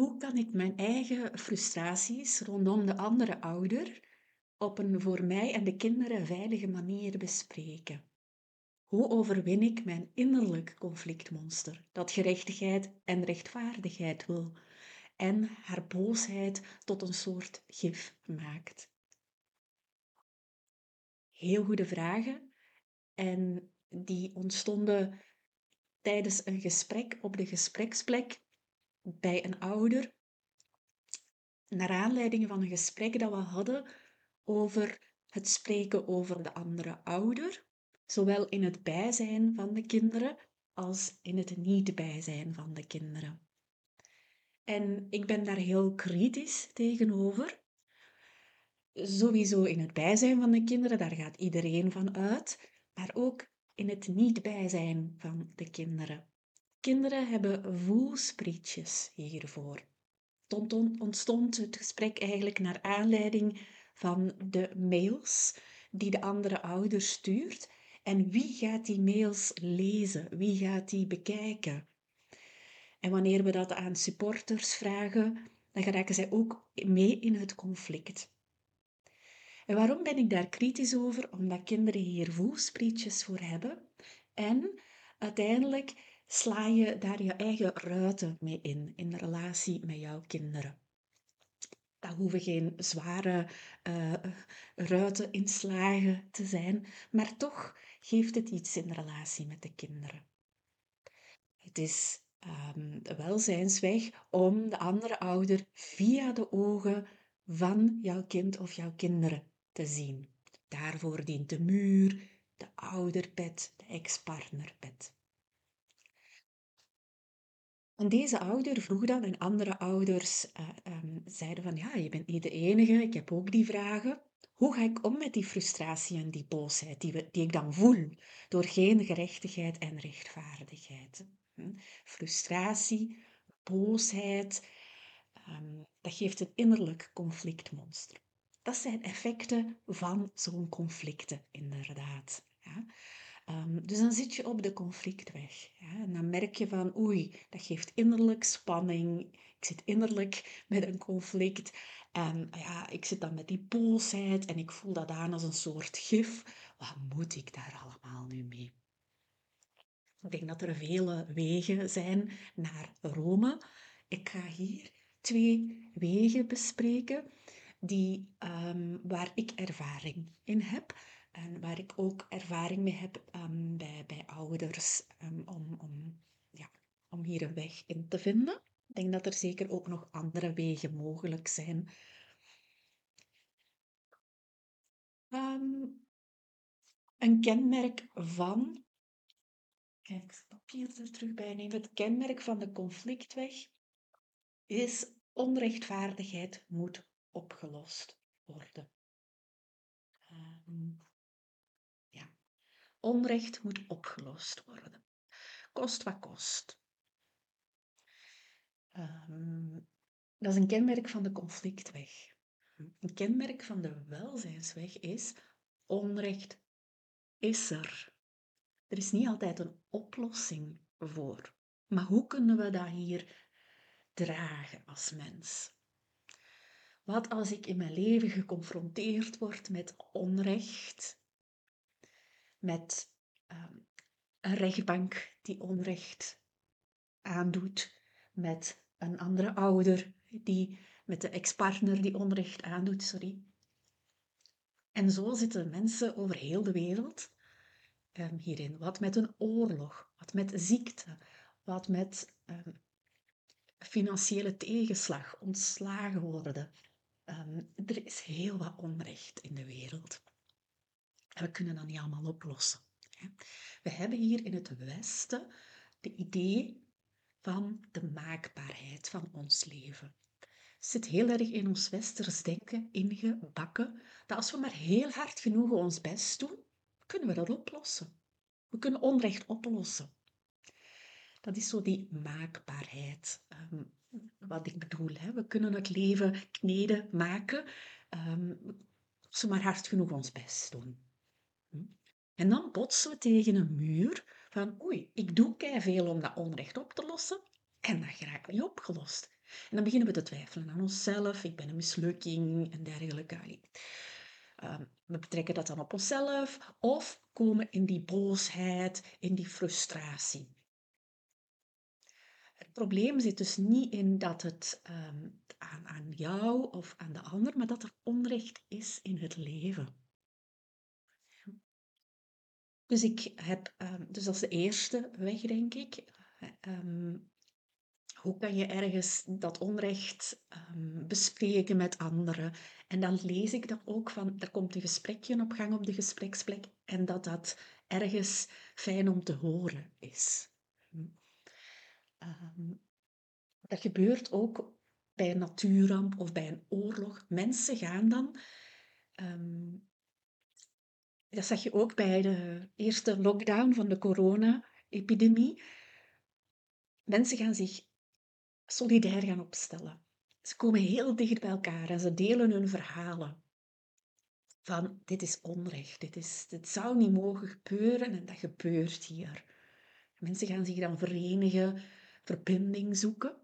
Hoe kan ik mijn eigen frustraties rondom de andere ouder op een voor mij en de kinderen veilige manier bespreken? Hoe overwin ik mijn innerlijk conflictmonster dat gerechtigheid en rechtvaardigheid wil en haar boosheid tot een soort gif maakt? Heel goede vragen en die ontstonden tijdens een gesprek op de gespreksplek bij een ouder, naar aanleiding van een gesprek dat we hadden over het spreken over de andere ouder, zowel in het bijzijn van de kinderen als in het niet bijzijn van de kinderen. En ik ben daar heel kritisch tegenover. Sowieso in het bijzijn van de kinderen, daar gaat iedereen van uit, maar ook in het niet bijzijn van de kinderen. Kinderen hebben voelsprietjes hiervoor. Ontstond het gesprek eigenlijk naar aanleiding van de mails die de andere ouder stuurt. En wie gaat die mails lezen? Wie gaat die bekijken? En wanneer we dat aan supporters vragen, dan geraken zij ook mee in het conflict. En waarom ben ik daar kritisch over? Omdat kinderen hier voelsprietjes voor hebben. En uiteindelijk sla je daar je eigen ruiten mee in, in de relatie met jouw kinderen. Dat hoeven geen zware uh, ruiten inslagen te zijn, maar toch geeft het iets in de relatie met de kinderen. Het is um, wel zijnsweg om de andere ouder via de ogen van jouw kind of jouw kinderen te zien. Daarvoor dient de muur, de ouderpet, de ex-partnerpet. Deze ouder vroeg dan, en andere ouders uh, um, zeiden van, ja, je bent niet de enige, ik heb ook die vragen. Hoe ga ik om met die frustratie en die boosheid die, die ik dan voel door geen gerechtigheid en rechtvaardigheid? Hm? Frustratie, boosheid, um, dat geeft een innerlijk conflictmonster. Dat zijn effecten van zo'n conflicten, inderdaad. Ja. Um, dus dan zit je op de conflictweg. Ja, en dan merk je van, oei, dat geeft innerlijk spanning. Ik zit innerlijk met een conflict. En ja, ik zit dan met die boosheid en ik voel dat aan als een soort gif. Wat moet ik daar allemaal nu mee? Ik denk dat er vele wegen zijn naar Rome. Ik ga hier twee wegen bespreken die, um, waar ik ervaring in heb. En waar ik ook ervaring mee heb um, bij, bij ouders um, om, om, ja, om hier een weg in te vinden. Ik denk dat er zeker ook nog andere wegen mogelijk zijn. Um, een kenmerk van. Kijk, ik het papier er terug bij nemen. Het kenmerk van de conflictweg is onrechtvaardigheid moet opgelost worden. Um, Onrecht moet opgelost worden. Kost wat kost. Um, dat is een kenmerk van de conflictweg. Een kenmerk van de welzijnsweg is onrecht is er. Er is niet altijd een oplossing voor. Maar hoe kunnen we dat hier dragen als mens? Wat als ik in mijn leven geconfronteerd word met onrecht, met ehm, een rechtbank die onrecht aandoet, met een andere ouder die met de ex-partner die onrecht aandoet, sorry. En zo zitten mensen over heel de wereld um, hierin. Wat met een oorlog, wat met ziekte, wat met um, financiële tegenslag, ontslagen worden. er is heel wat onrecht in de wereld. En we kunnen dat niet allemaal oplossen. We hebben hier in het Westen de idee van de maakbaarheid van ons leven. Het zit heel erg in ons westers denken ingebakken, dat als we maar heel hard genoeg ons best doen, kunnen we dat oplossen. We kunnen onrecht oplossen. Dat is zo die maakbaarheid. Ehm, wat ik bedoel, hè. we kunnen het leven kneden, maken, um, als we maar hard genoeg ons best doen. En dan botsen we tegen een muur van oei, ik doe veel om dat onrecht op te lossen en dat geraakt niet opgelost. En dan beginnen we te twijfelen aan onszelf. Ik ben een mislukking en dergelijke. Ehm, we betrekken dat dan op onszelf of komen in die boosheid, in die frustratie. Het probleem zit dus niet in dat het ehm, aan, aan jou of aan de ander, maar dat er onrecht is in het leven. Dus ik heb, um, dus dat is de eerste weg, denk ik. hoe kan je ergens dat onrecht bespreken met anderen? En dan lees ik dat ook van, er komt een gesprekje op gang op de gespreksplek en dat dat ergens fijn om te horen is. Dat gebeurt ook bij een natuurramp of bij een oorlog. Mensen gaan dan, ehm, dat zag je ook bij de eerste lockdown van de corona-epidemie. Mensen gaan zich solidair gaan opstellen. Ze komen heel dicht bij elkaar en ze delen hun verhalen. Van dit is onrecht, dit, is, dit zou niet mogen gebeuren en dat gebeurt hier. Mensen gaan zich dan verenigen, verbinding zoeken.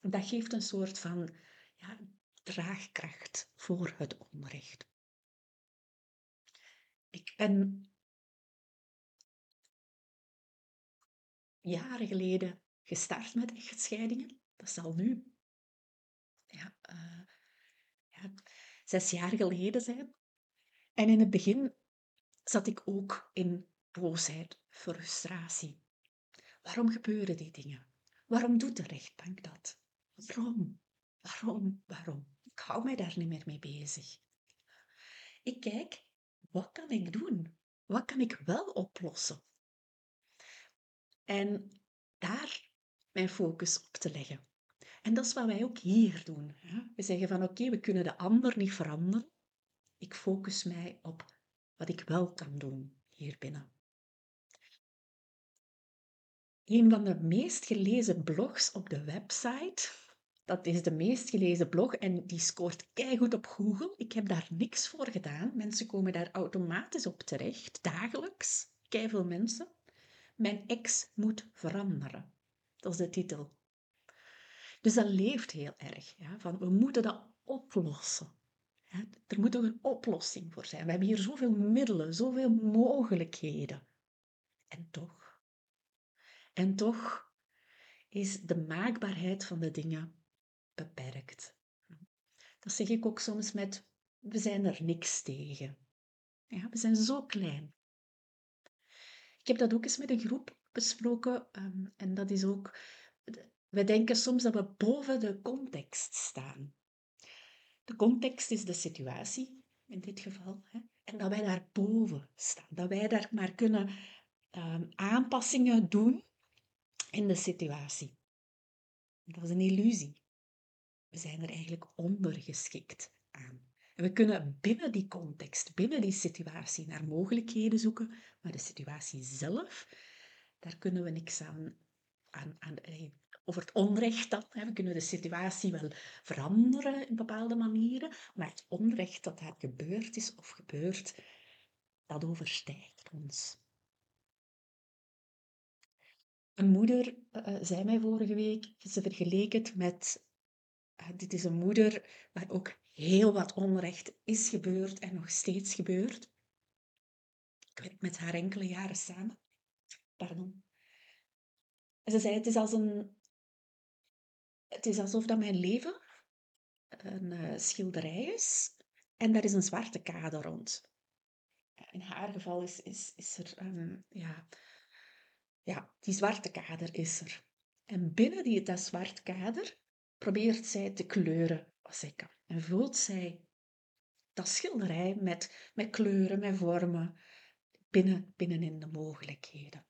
Dat geeft een soort van ja, draagkracht voor het onrecht. Ik ben jaren geleden gestart met echtscheidingen. Dat zal nu uh, ja, zes jaar geleden zijn. En in het begin zat ik ook in boosheid, frustratie. Waarom gebeuren die dingen? Waarom doet de rechtbank dat? Waarom? Waarom? Waarom? Ik hou mij daar niet meer mee bezig. Ik kijk, wat kan ik doen? Wat kan ik wel oplossen? En daar mijn focus op te leggen. En dat is wat wij ook hier doen. We zeggen van oké, we kunnen de ander niet veranderen. Ik focus mij op wat ik wel kan doen hier binnen. Een van de meest gelezen blogs op de website, dat is de meest gelezen blog en die scoort keihard op Google. Ik heb daar niks voor gedaan. Mensen komen daar automatisch op terecht, dagelijks. Keiveel mensen. Mijn ex moet veranderen. Dat is de titel. Dus dat leeft heel erg. Ja, van we moeten dat oplossen. Er moet ook een oplossing voor zijn. We hebben hier zoveel middelen, zoveel mogelijkheden. En toch, en toch is de maakbaarheid van de dingen beperkt. Dat zeg ik ook soms met, we zijn er niks tegen. Ja, we zijn zo klein. Ik heb dat ook eens met een groep besproken um, en dat is ook we denken soms dat we boven de context staan. De context is de situatie, in dit geval. Hè? En dat wij daar boven staan. Dat wij daar maar kunnen um, aanpassingen doen in de situatie. Dat is een illusie. We zijn er eigenlijk ondergeschikt aan. En we kunnen binnen die context, binnen die situatie naar mogelijkheden zoeken, maar de situatie zelf, daar kunnen we niks aan, aan, aan over het onrecht dan. We kunnen de situatie wel veranderen in bepaalde manieren, maar het onrecht dat daar gebeurd is of gebeurt, dat overstijgt ons. Een moeder uh, zei mij vorige week, ze vergeleek het met, dit is een moeder waar ook heel wat onrecht is gebeurd en nog steeds gebeurt. Ik werk met haar enkele jaren samen. Pardon. En ze zei, het is als een het is alsof dat mijn leven een uh, schilderij is en daar is een zwarte kader rond. In haar geval is, is, is er, um, ja, ja, die zwarte kader is er. En binnen die, dat zwarte kader probeert zij te kleuren wat zij kan. En voelt zij dat schilderij met, met kleuren, met vormen, binnen, binnenin de mogelijkheden.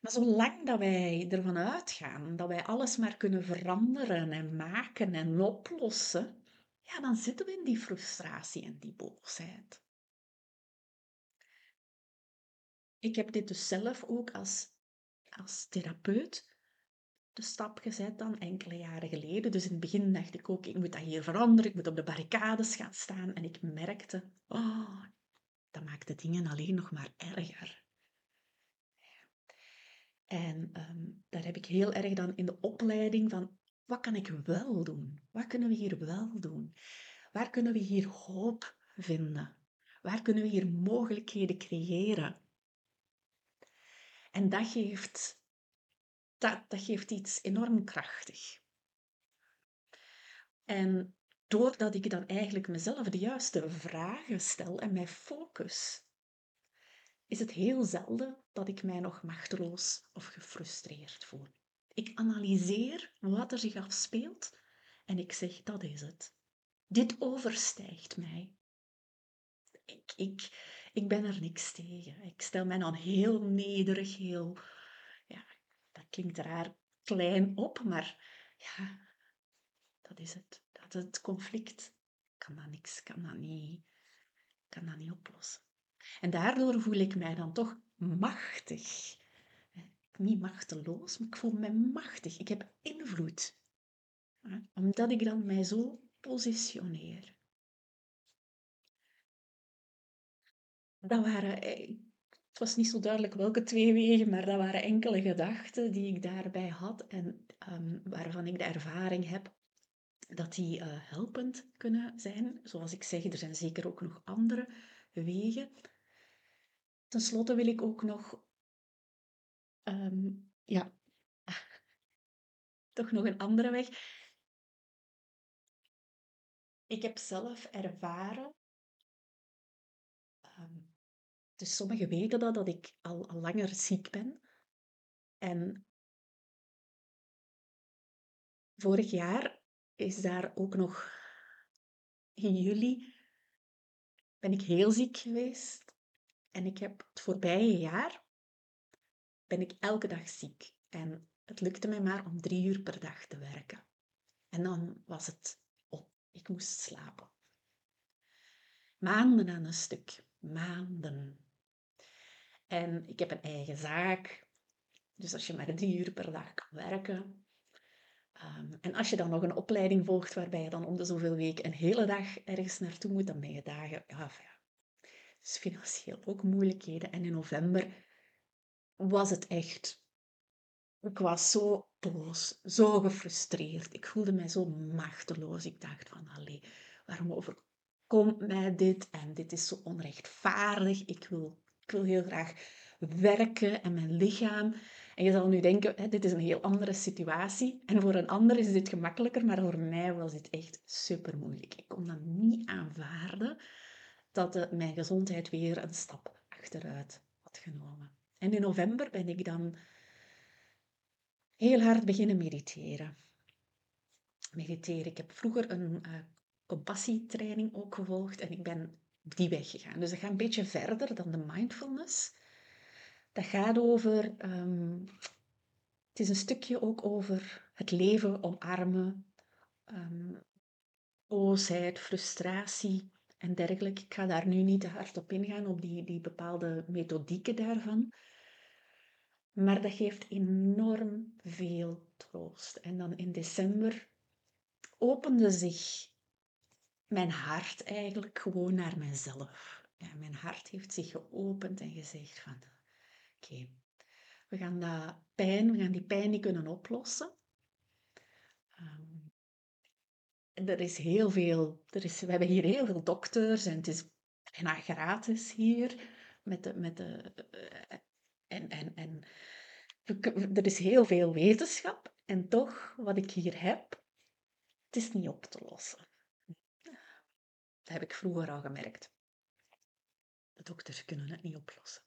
Maar zolang dat wij ervan uitgaan dat wij alles maar kunnen veranderen en maken en oplossen, ja, dan zitten we in die frustratie en die boosheid. Ik heb dit dus zelf ook als, als therapeut de stap gezet dan enkele jaren geleden. Dus in het begin dacht ik ook, ik moet dat hier veranderen, ik moet op de barricades gaan staan. En ik merkte, oh, dat maakt de dingen alleen nog maar erger. En ehm, daar heb ik heel erg dan in de opleiding van, wat kan ik wel doen? Wat kunnen we hier wel doen? Waar kunnen we hier hoop vinden? Waar kunnen we hier mogelijkheden creëren? En dat geeft, dat, dat geeft iets enorm krachtig. En doordat ik dan eigenlijk mezelf de juiste vragen stel en mij focus, is het heel zelden dat ik mij nog machteloos of gefrustreerd voel. Ik analyseer wat er zich afspeelt en ik zeg, dat is het. Dit overstijgt mij. Ik, ik, ik ben er niks tegen. Ik stel mij dan heel nederig, heel, dat klinkt raar, klein op, maar ja, dat is het. Dat is het conflict. Kan dat niks, kan dat niet, kan dat niet oplossen. En daardoor voel ik mij dan toch machtig. Niet machteloos, maar ik voel me machtig. Ik heb invloed. Omdat ik dan mij zo positioneer. Dat waren, eh, het was niet zo duidelijk welke twee wegen, maar dat waren enkele gedachten die ik daarbij had en um, waarvan ik de ervaring heb dat die uh, helpend kunnen zijn. Zoals ik zeg, er zijn zeker ook nog andere wegen. Ten slotte wil ik ook nog, um, ja, toch nog een andere weg. Ik heb zelf ervaren, dus sommigen weten dat, dat ik al, langer ziek ben. En vorig jaar is daar ook nog in juli ben ik heel ziek geweest. En ik heb het voorbije jaar ben ik elke dag ziek. En het lukte mij maar om drie uur per dag te werken. En dan was het op. Ik moest slapen. Maanden aan een stuk. Maanden. En ik heb een eigen zaak. Dus als je maar drie uur per dag kan werken. Um, en als je dan nog een opleiding volgt waarbij je dan om de zoveel weken een hele dag ergens naartoe moet, dan ben je dagen, ja, ja dus financieel ook moeilijkheden. En in november was het echt. Ik was zo boos, zo gefrustreerd. Ik voelde mij zo machteloos. Ik dacht van, allee, waarom overkomt mij dit? En dit is zo onrechtvaardig. Ik wil, ik wil heel graag werken en mijn lichaam. En je zal nu denken, hè, dit is een heel andere situatie. En voor een ander is dit gemakkelijker, maar voor mij was dit echt super moeilijk. Ik kon dat niet aanvaarden dat de, mijn gezondheid weer een stap achteruit had genomen. En in november ben ik dan heel hard beginnen mediteren. Mediteren. Ik heb vroeger een uh, compassietraining ook gevolgd en ik ben die weg gegaan. Dus dat gaat een beetje verder dan de mindfulness. Dat gaat over, um, het is een stukje ook over het leven omarmen, um, boosheid, frustratie, en dergelijke. Ik ga daar nu niet te hard op ingaan, op die, die bepaalde methodieken daarvan. Maar dat geeft enorm veel troost. En dan in december opende zich mijn hart eigenlijk gewoon naar mezelf. Ja, mijn hart heeft zich geopend en gezegd van... Oké, we gaan dat pijn, we gaan die pijn niet kunnen oplossen. Um, er is heel veel, er is, we hebben hier heel veel dokters en het is bijna gratis hier. Met de, met de, eh, en, en, en er is heel veel wetenschap en toch, wat ik hier heb, het is niet op te lossen. Dat heb ik vroeger al gemerkt. De dokters kunnen het niet oplossen.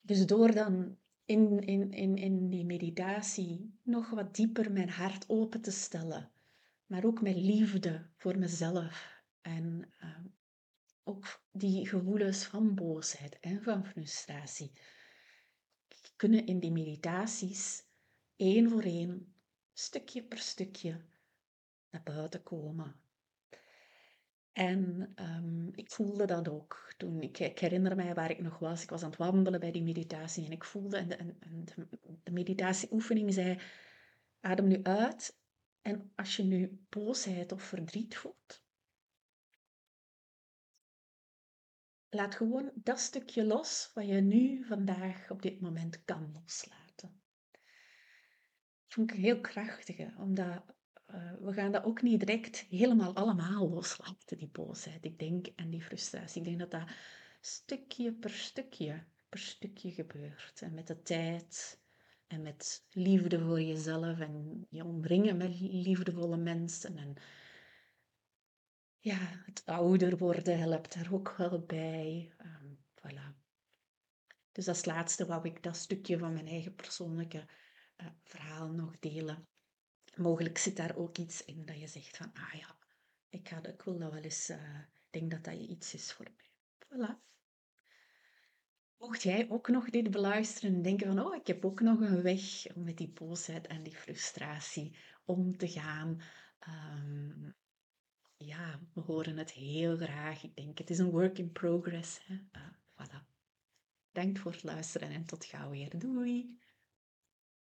Dus door dan in, in, in, in die meditatie nog wat dieper mijn hart open te stellen. Maar ook mijn liefde voor mezelf. En uh, ook die gevoelens van boosheid en van frustratie kunnen in die meditaties één voor één, stukje per stukje, naar buiten komen. En um, ik voelde dat ook toen. Ik, herinner mij waar ik nog was. Ik was aan het wandelen bij die meditatie en ik voelde, en de, en de, meditatieoefening zei, adem nu uit. En als je nu boosheid of verdriet voelt, laat gewoon dat stukje los wat je nu vandaag op dit moment kan loslaten. Dat vond ik heel krachtige, omdat we gaan dat ook niet direct helemaal allemaal loslaten, die boosheid. Ik denk, en die frustratie. Ik denk dat dat stukje per stukje, per stukje gebeurt. En met de tijd en met liefde voor jezelf en je omringen met liefdevolle mensen. En ja, het ouder worden helpt daar ook wel bij. Um, voilà. Dus als laatste wou ik dat stukje van mijn eigen persoonlijke uh, verhaal nog delen. Mogelijk zit daar ook iets in dat je zegt van, ah ja, ik, ga, ik wil dat wel eens, uh, denk dat dat iets is voor mij. Voilà. Mocht jij ook nog dit beluisteren en denken van, oh, ik heb ook nog een weg om met die boosheid en die frustratie om te gaan. Um, ja, we horen het heel graag. Ik denk, het is een work in progress. Uh, voilà. Dank voor het luisteren en tot gauw weer. Doei!